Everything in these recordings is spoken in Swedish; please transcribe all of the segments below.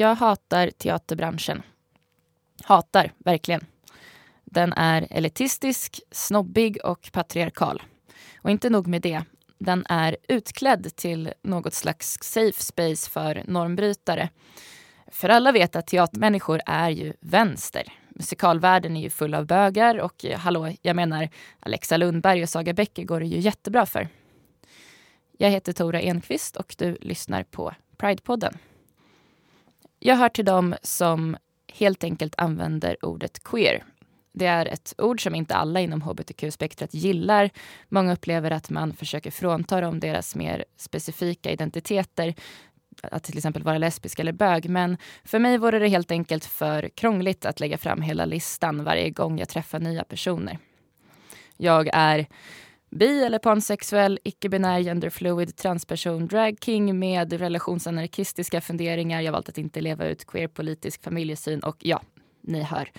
Jag hatar teaterbranschen. Hatar, verkligen. Den är elitistisk, snobbig och patriarkal. Och inte nog med det, den är utklädd till något slags safe space för normbrytare. För alla vet att teatermänniskor är ju vänster. Musikalvärlden är ju full av bögar och hallå, jag menar Alexa Lundberg och Saga Bäcker går det ju jättebra för. Jag heter Tora Enqvist och du lyssnar på Pridepodden. Jag hör till dem som helt enkelt använder ordet queer. Det är ett ord som inte alla inom hbtq-spektrat gillar. Många upplever att man försöker frånta dem deras mer specifika identiteter att till exempel vara lesbisk eller bög. Men för mig vore det helt enkelt för krångligt att lägga fram hela listan varje gång jag träffar nya personer. Jag är bi eller pansexuell, icke-binär, genderfluid, transperson, dragking med relationsanarkistiska funderingar. Jag har valt att inte leva ut queer-politisk familjesyn och ja, ni hör.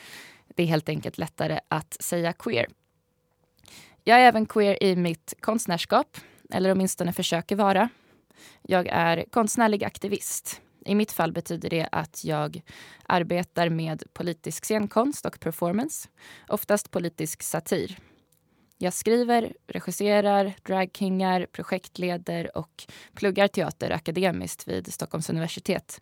Det är helt enkelt lättare att säga queer. Jag är även queer i mitt konstnärskap, eller åtminstone försöker vara. Jag är konstnärlig aktivist. I mitt fall betyder det att jag arbetar med politisk scenkonst och performance, oftast politisk satir. Jag skriver, regisserar, dragkingar, projektleder och pluggar teater akademiskt vid Stockholms universitet.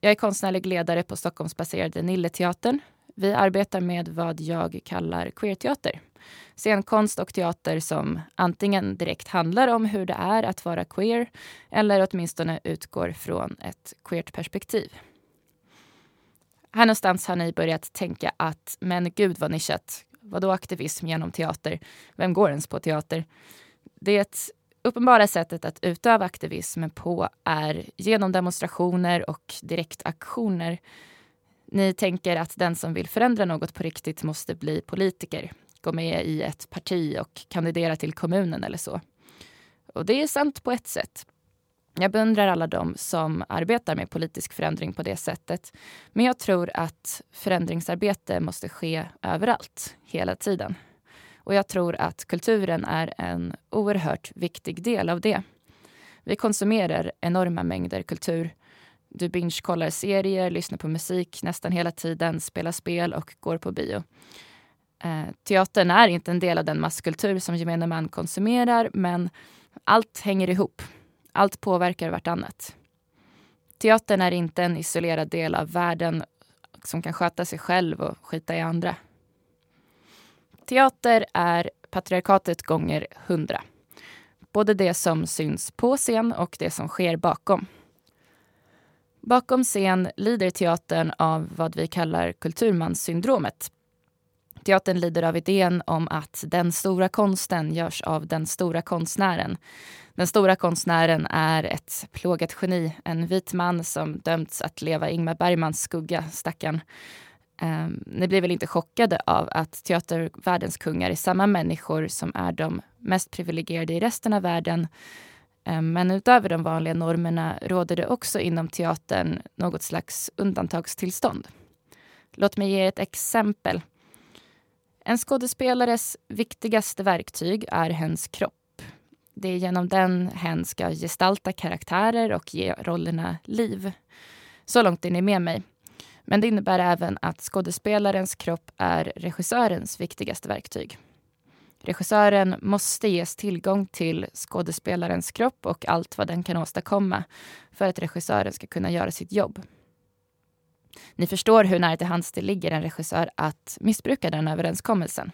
Jag är konstnärlig ledare på Stockholmsbaserade Nilleteatern. Vi arbetar med vad jag kallar queerteater. Scenkonst och teater som antingen direkt handlar om hur det är att vara queer eller åtminstone utgår från ett queert perspektiv. Här någonstans har ni börjat tänka att men gud vad nischat. Vadå aktivism genom teater? Vem går ens på teater? Det uppenbara sättet att utöva aktivism på är genom demonstrationer och direktaktioner. Ni tänker att den som vill förändra något på riktigt måste bli politiker, gå med i ett parti och kandidera till kommunen eller så. Och det är sant på ett sätt. Jag beundrar alla de som arbetar med politisk förändring på det sättet. Men jag tror att förändringsarbete måste ske överallt, hela tiden. Och jag tror att kulturen är en oerhört viktig del av det. Vi konsumerar enorma mängder kultur. Du binge-kollar serier, lyssnar på musik nästan hela tiden, spelar spel och går på bio. Eh, teatern är inte en del av den masskultur som gemene man konsumerar, men allt hänger ihop. Allt påverkar vartannat. Teatern är inte en isolerad del av världen som kan sköta sig själv och skita i andra. Teater är patriarkatet gånger hundra. Både det som syns på scen och det som sker bakom. Bakom scen lider teatern av vad vi kallar kulturmanssyndromet. Teatern lider av idén om att den stora konsten görs av den stora konstnären. Den stora konstnären är ett plågat geni, en vit man som dömts att leva Ingmar Bergmans skugga, stackarn. Um, ehm, ni blir väl inte chockade av att teatervärldens kungar är samma människor som är de mest privilegierade i resten av världen. Um, men utöver de vanliga normerna råder det också inom teatern något slags undantagstillstånd. Låt mig ge ett exempel. En skådespelares viktigaste verktyg är hens kropp. Det är genom den hen ska gestalta karaktärer och ge rollerna liv. Så långt är ni med mig. Men det innebär även att skådespelarens kropp är regissörens viktigaste verktyg. Regissören måste ges tillgång till skådespelarens kropp och allt vad den kan åstadkomma för att regissören ska kunna göra sitt jobb. Ni förstår hur nära till hands det ligger en regissör att missbruka den överenskommelsen.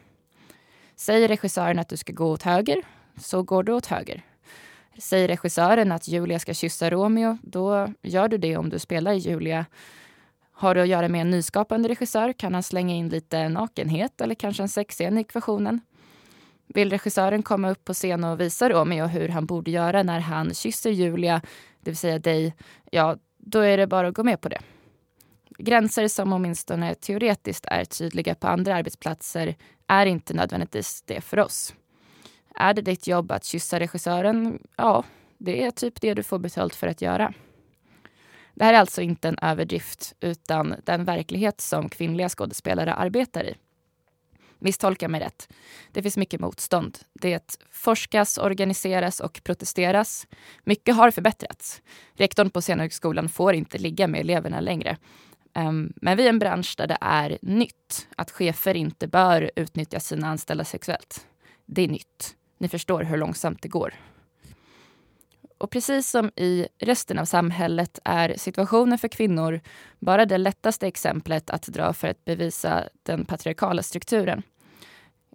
Säger regissören att du ska gå åt höger, så går du åt höger. Säger regissören att Julia ska kyssa Romeo, då gör du det om du spelar Julia. Har du att göra med en nyskapande regissör kan han slänga in lite nakenhet eller kanske en sexscen i ekvationen. Vill regissören komma upp på scen och visa Romeo hur han borde göra när han kysser Julia, det vill säga dig, ja, då är det bara att gå med på det. Gränser som åtminstone teoretiskt är tydliga på andra arbetsplatser är inte nödvändigtvis det för oss. Är det ditt jobb att kyssa regissören? Ja, det är typ det du får betalt för att göra. Det här är alltså inte en överdrift utan den verklighet som kvinnliga skådespelare arbetar i. Misstolka mig rätt. Det finns mycket motstånd. Det forskas, organiseras och protesteras. Mycket har förbättrats. Rektorn på Scenhögskolan får inte ligga med eleverna längre. Ehm, men vi är en bransch där det är nytt att chefer inte bör utnyttja sina anställda sexuellt. Det är nytt. Ni förstår hur långsamt det går. Och precis som i resten av samhället är situationen för kvinnor bara det lättaste exemplet att dra för att bevisa den patriarkala strukturen.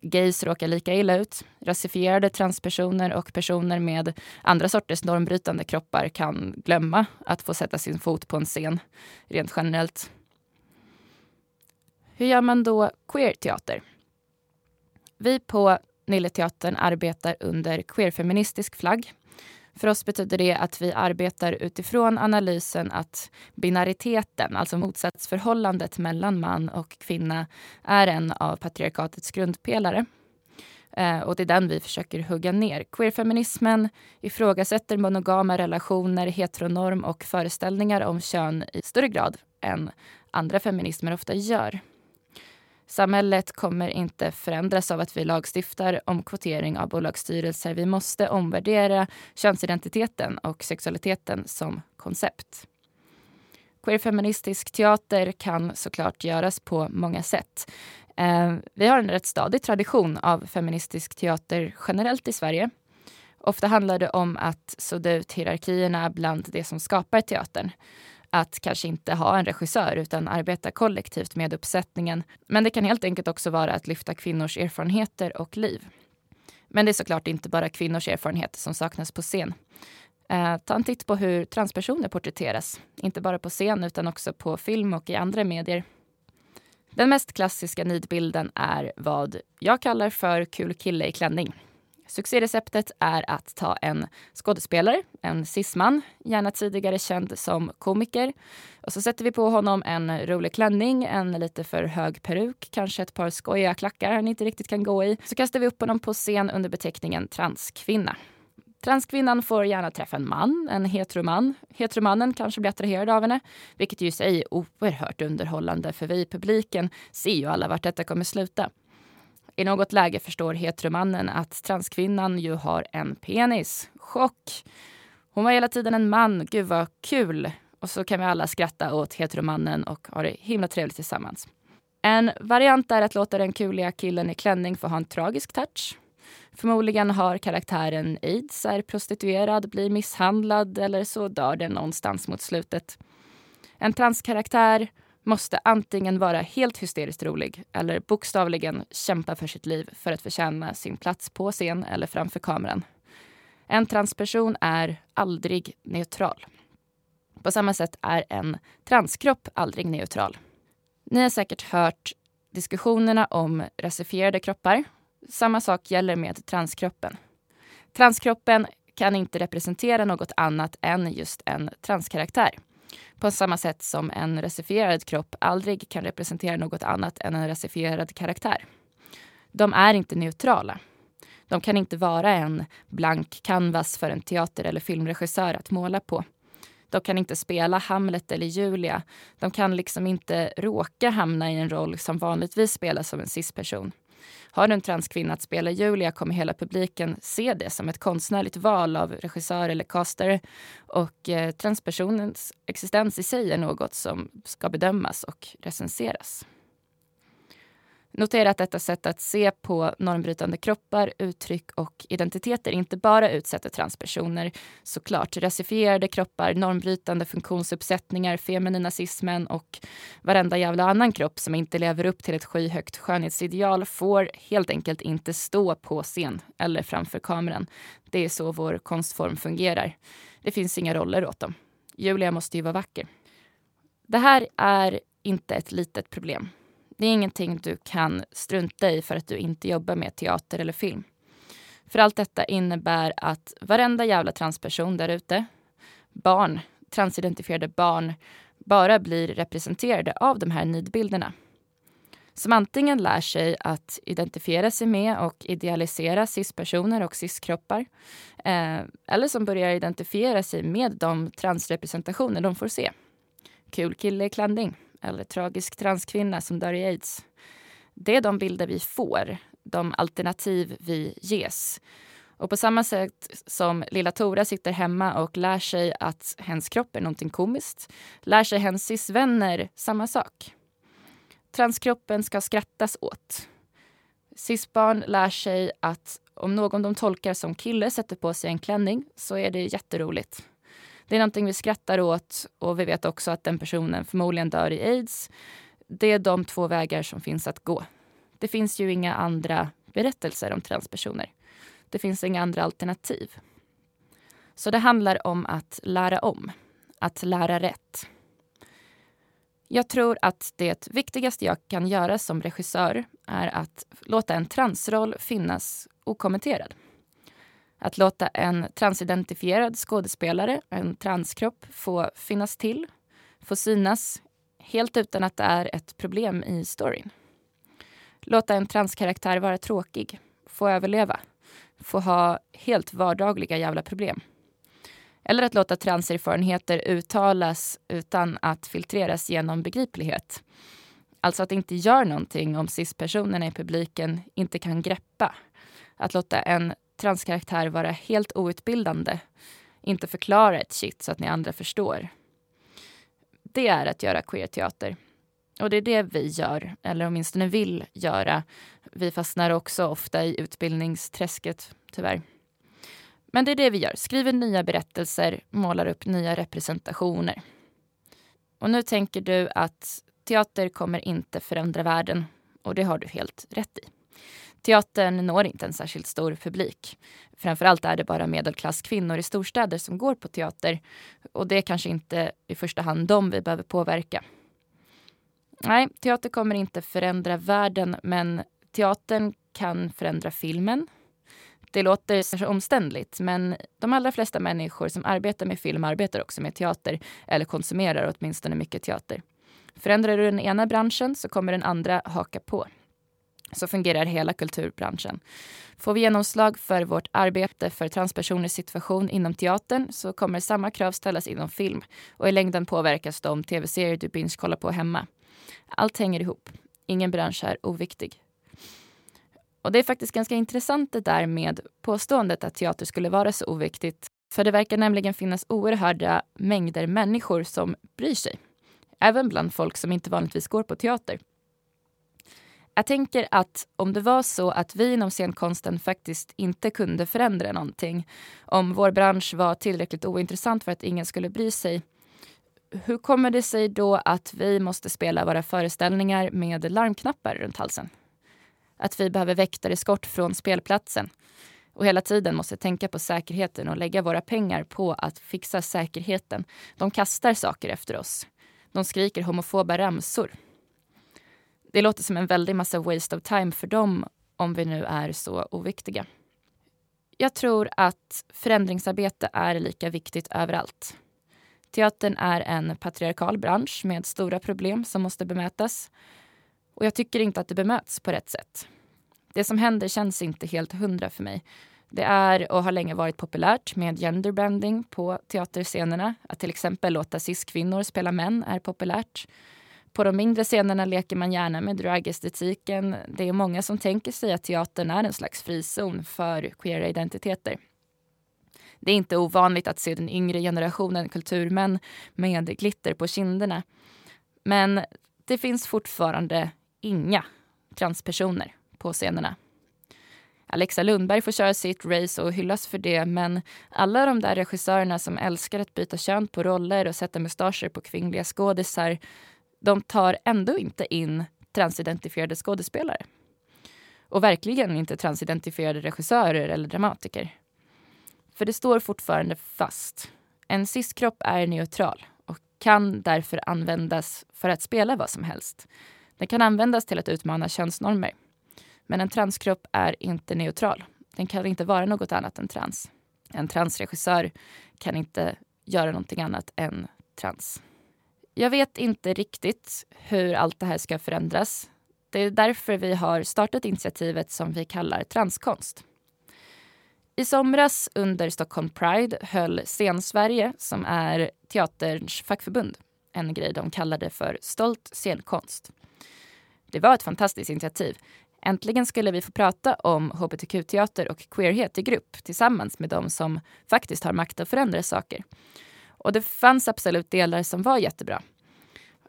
Gays råkar lika illa ut. Rasifierade transpersoner och personer med andra sorters normbrytande kroppar kan glömma att få sätta sin fot på en scen, rent generellt. Hur gör man då queer-teater? Vi på Nilleteatern arbetar under queerfeministisk flagg för oss betyder det att vi arbetar utifrån analysen att binariteten, alltså motsatsförhållandet mellan man och kvinna, är en av patriarkatets grundpelare. Eh, och det är den vi försöker hugga ner. Queerfeminismen ifrågasätter monogama relationer, heteronorm och föreställningar om kön i större grad än andra feminismer ofta gör. Samhället kommer inte förändras av att vi lagstiftar om kvotering av bolagsstyrelser. Vi måste omvärdera könsidentiteten och sexualiteten som koncept. Queerfeministisk teater kan såklart göras på många sätt. Eh, vi har en rätt stadig tradition av feministisk teater generellt i Sverige. Ofta handlar det om att sudda ut hierarkierna bland det som skapar teatern att kanske inte ha en regissör utan arbeta kollektivt med uppsättningen. Men det kan helt enkelt också vara att lyfta kvinnors erfarenheter och liv. Men det är såklart inte bara kvinnors erfarenheter som saknas på scen. Eh, ta en titt på hur transpersoner porträtteras. Inte bara på scen utan också på film och i andra medier. Den mest klassiska nidbilden är vad jag kallar för kul kille i klänning. Succéreceptet är att ta en skådespelare, en cisman, gärna tidigare känd som komiker. Och så sätter vi på honom en rolig klänning, en lite för hög peruk, kanske ett par skojiga klackar han inte riktigt kan gå i. Så kastar vi upp honom på scen under beteckningen transkvinna. Transkvinnan får gärna träffa en man, en heteroman. Heteromannen kanske blir attraherad av henne, vilket ju i sig är oerhört underhållande för vi i publiken ser ju alla vart detta kommer sluta. I något läge förstår heteromannen att transkvinnan ju har en penis. Chock! Hon var hela tiden en man. Gud vad kul! Och så kan vi alla skratta åt heteromannen och ha det himla trevligt tillsammans. En variant är att låta den kuliga killen i klänning få ha en tragisk touch. Förmodligen har karaktären aids, är prostituerad, blir misshandlad eller så dör den någonstans mot slutet. En transkaraktär måste antingen vara helt hysteriskt rolig eller bokstavligen kämpa för sitt liv för att förtjäna sin plats på scen eller framför kameran. En transperson är aldrig neutral. På samma sätt är en transkropp aldrig neutral. Ni har säkert hört diskussionerna om rasifierade kroppar. Samma sak gäller med transkroppen. Transkroppen kan inte representera något annat än just en transkaraktär. På samma sätt som en rasifierad kropp aldrig kan representera något annat än en rasifierad karaktär. De är inte neutrala. De kan inte vara en blank canvas för en teater eller filmregissör att måla på. De kan inte spela Hamlet eller Julia. De kan liksom inte råka hamna i en roll som vanligtvis spelas av en cisperson. Har du en transkvinna att spela Julia kommer hela publiken se det som ett konstnärligt val av regissör eller castare. Och eh, transpersonens existens i sig är något som ska bedömas och recenseras. Notera att detta sätt att se på normbrytande kroppar, uttryck och identiteter inte bara utsätter transpersoner. Såklart, rasifierade kroppar, normbrytande funktionsuppsättningar, femininacismen och varenda jävla annan kropp som inte lever upp till ett skyhögt skönhetsideal får helt enkelt inte stå på scen eller framför kameran. Det är så vår konstform fungerar. Det finns inga roller åt dem. Julia måste ju vara vacker. Det här är inte ett litet problem. Det är ingenting du kan strunta i för att du inte jobbar med teater eller film. För allt detta innebär att varenda jävla transperson där ute, barn, transidentifierade barn, bara blir representerade av de här nidbilderna. Som antingen lär sig att identifiera sig med och idealisera cispersoner och ciskroppar. Eh, eller som börjar identifiera sig med de transrepresentationer de får se. Kul kille i klänning eller tragisk transkvinna som dör i aids. Det är de bilder vi får, de alternativ vi ges. Och på samma sätt som lilla Tora sitter hemma och lär sig att hens kropp är någonting komiskt, lär sig hens cisvänner samma sak. Transkroppen ska skrattas åt. Cisbarn lär sig att om någon de tolkar som kille sätter på sig en klänning så är det jätteroligt. Det är någonting vi skrattar åt och vi vet också att den personen förmodligen dör i aids. Det är de två vägar som finns att gå. Det finns ju inga andra berättelser om transpersoner. Det finns inga andra alternativ. Så det handlar om att lära om, att lära rätt. Jag tror att det viktigaste jag kan göra som regissör är att låta en transroll finnas okommenterad. Att låta en transidentifierad skådespelare, en transkropp, få finnas till, få synas helt utan att det är ett problem i storyn. Låta en transkaraktär vara tråkig, få överleva, få ha helt vardagliga jävla problem. Eller att låta transerfarenheter uttalas utan att filtreras genom begriplighet. Alltså att det inte gör någonting om cis-personerna i publiken inte kan greppa. Att låta en transkaraktär vara helt outbildande, inte förklara ett shit så att ni andra förstår. Det är att göra queerteater. Och det är det vi gör, eller åtminstone vill göra. Vi fastnar också ofta i utbildningsträsket, tyvärr. Men det är det vi gör. Skriver nya berättelser, målar upp nya representationer. Och nu tänker du att teater kommer inte förändra världen. Och det har du helt rätt i. Teatern når inte en särskilt stor publik. Framförallt är det bara medelklasskvinnor i storstäder som går på teater. Och det är kanske inte i första hand dem vi behöver påverka. Nej, teater kommer inte förändra världen men teatern kan förändra filmen. Det låter kanske omständligt men de allra flesta människor som arbetar med film arbetar också med teater eller konsumerar åtminstone mycket teater. Förändrar du den ena branschen så kommer den andra haka på. Så fungerar hela kulturbranschen. Får vi genomslag för vårt arbete för transpersoners situation inom teatern så kommer samma krav ställas inom film och i längden påverkas de tv-serier du binge-kollar på hemma. Allt hänger ihop. Ingen bransch är oviktig. Och det är faktiskt ganska intressant det där med påståendet att teater skulle vara så oviktigt. För det verkar nämligen finnas oerhörda mängder människor som bryr sig. Även bland folk som inte vanligtvis går på teater. Jag tänker att om det var så att vi inom scenkonsten faktiskt inte kunde förändra någonting, om vår bransch var tillräckligt ointressant för att ingen skulle bry sig, hur kommer det sig då att vi måste spela våra föreställningar med larmknappar runt halsen? Att vi behöver väktareskort från spelplatsen och hela tiden måste tänka på säkerheten och lägga våra pengar på att fixa säkerheten. De kastar saker efter oss. De skriker homofoba ramsor. Det låter som en väldig massa waste of time för dem om vi nu är så oviktiga. Jag tror att förändringsarbete är lika viktigt överallt. Teatern är en patriarkal bransch med stora problem som måste bemötas. Och jag tycker inte att det bemöts på rätt sätt. Det som händer känns inte helt hundra för mig. Det är och har länge varit populärt med genderbanding på teaterscenerna. Att till exempel låta cis-kvinnor spela män är populärt. På de mindre scenerna leker man gärna med dragestetiken. Det är många som tänker sig att teatern är en slags frizon för queera identiteter. Det är inte ovanligt att se den yngre generationen kulturmän med glitter på kinderna. Men det finns fortfarande inga transpersoner på scenerna. Alexa Lundberg får köra sitt race och hyllas för det men alla de där regissörerna som älskar att byta kön på roller och sätta mustascher på kvinnliga skådisar de tar ändå inte in transidentifierade skådespelare. Och verkligen inte transidentifierade regissörer eller dramatiker. För det står fortfarande fast. En cis-kropp är neutral och kan därför användas för att spela vad som helst. Den kan användas till att utmana könsnormer. Men en transkropp är inte neutral. Den kan inte vara något annat än trans. En transregissör kan inte göra någonting annat än trans. Jag vet inte riktigt hur allt det här ska förändras. Det är därför vi har startat initiativet som vi kallar Transkonst. I somras under Stockholm Pride höll Scensverige, som är teaterns fackförbund, en grej de kallade för stolt scenkonst. Det var ett fantastiskt initiativ. Äntligen skulle vi få prata om hbtq-teater och queerhet i grupp tillsammans med de som faktiskt har makt att förändra saker. Och det fanns absolut delar som var jättebra.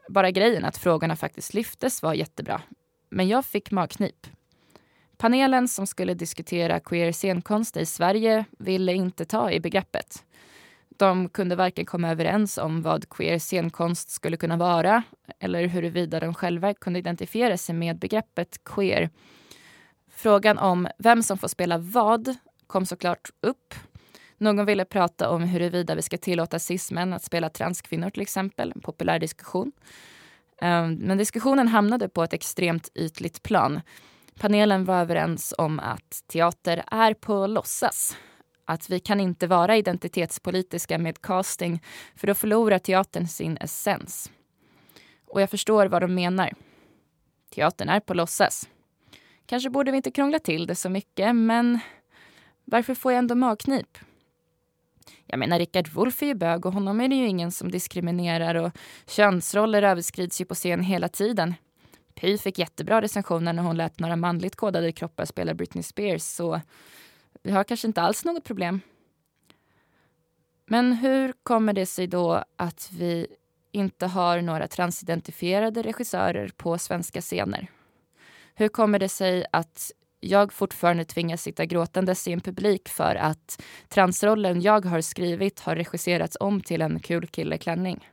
Bara grejen att frågorna faktiskt lyftes var jättebra. Men jag fick magknip. Panelen som skulle diskutera queer scenkonst i Sverige ville inte ta i begreppet. De kunde varken komma överens om vad queer scenkonst skulle kunna vara eller huruvida de själva kunde identifiera sig med begreppet queer. Frågan om vem som får spela vad kom såklart upp. Någon ville prata om huruvida vi ska tillåta cis-män att spela transkvinnor till exempel, en populär diskussion. Ehm, men diskussionen hamnade på ett extremt ytligt plan. Panelen var överens om att teater är på låtsas att vi kan inte vara identitetspolitiska med casting för då förlorar teatern sin essens. Och jag förstår vad de menar. Teatern är på låtsas. Kanske borde vi inte krångla till det så mycket, men varför får jag ändå magknip? Jag menar, Richard Wolff är ju bög och honom är det ju ingen som diskriminerar och könsroller överskrids ju på scen hela tiden. Py fick jättebra recensioner när hon lät några manligt kodade kroppar spela Britney Spears, så vi har kanske inte alls något problem. Men hur kommer det sig då att vi inte har några transidentifierade regissörer på svenska scener? Hur kommer det sig att jag fortfarande tvingas sitta gråtandes i en publik för att transrollen jag har skrivit har regisserats om till en kul killeklänning?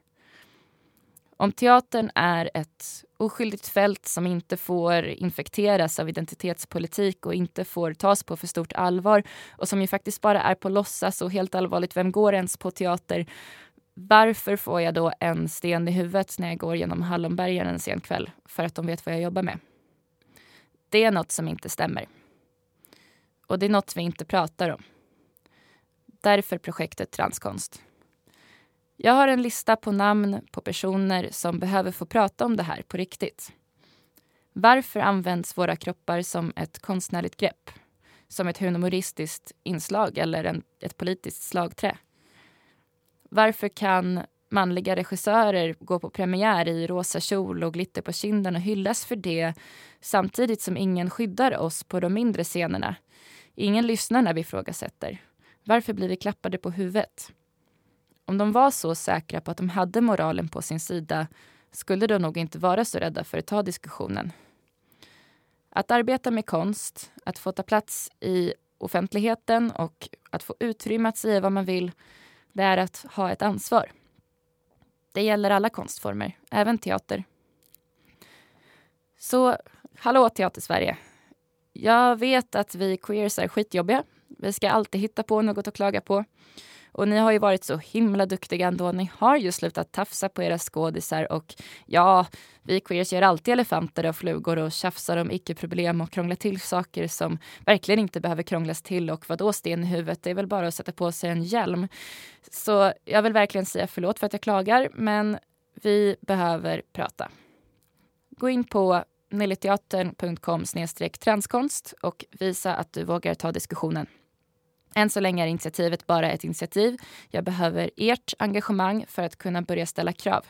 Om teatern är ett oskyldigt fält som inte får infekteras av identitetspolitik och inte får tas på för stort allvar och som ju faktiskt bara är på låtsas och helt allvarligt, vem går ens på teater? Varför får jag då en sten i huvudet när jag går genom Hallonbergen en sen kväll? För att de vet vad jag jobbar med. Det är något som inte stämmer. Och det är något vi inte pratar om. Därför projektet Transkonst. Jag har en lista på namn på personer som behöver få prata om det här på riktigt. Varför används våra kroppar som ett konstnärligt grepp? Som ett humoristiskt inslag eller en, ett politiskt slagträ? Varför kan manliga regissörer går på premiär i rosa kjol och glitter på kinden och hyllas för det samtidigt som ingen skyddar oss på de mindre scenerna? Ingen lyssnar när vi ifrågasätter. Varför blir vi klappade på huvudet? Om de var så säkra på att de hade moralen på sin sida skulle de nog inte vara så rädda för att ta diskussionen. Att arbeta med konst, att få ta plats i offentligheten och att få utrymme att säga vad man vill, det är att ha ett ansvar. Det gäller alla konstformer, även teater. Så, hallå Teatersverige. Jag vet att vi queers är skitjobbiga. Vi ska alltid hitta på något att klaga på. Och ni har ju varit så himla duktiga ändå. Ni har ju slutat tafsa på era skådisar och ja, vi queers gör alltid elefanter och flugor och tjafsar om icke-problem och krånglar till saker som verkligen inte behöver krånglas till och vadå sten i huvudet, det är väl bara att sätta på sig en hjälm. Så jag vill verkligen säga förlåt för att jag klagar, men vi behöver prata. Gå in på nilleteatern.com transkonst och visa att du vågar ta diskussionen. Än så länge är initiativet bara ett initiativ. Jag behöver ert engagemang för att kunna börja ställa krav.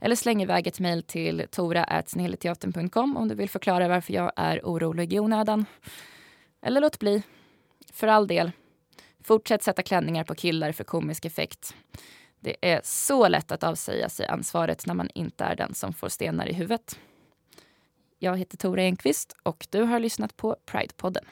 Eller släng iväg ett mejl till tora.snilleteatern.com om du vill förklara varför jag är orolig i onödan. Eller låt bli. För all del. Fortsätt sätta klänningar på killar för komisk effekt. Det är så lätt att avsäga sig ansvaret när man inte är den som får stenar i huvudet. Jag heter Tora Enqvist och du har lyssnat på Pride-podden.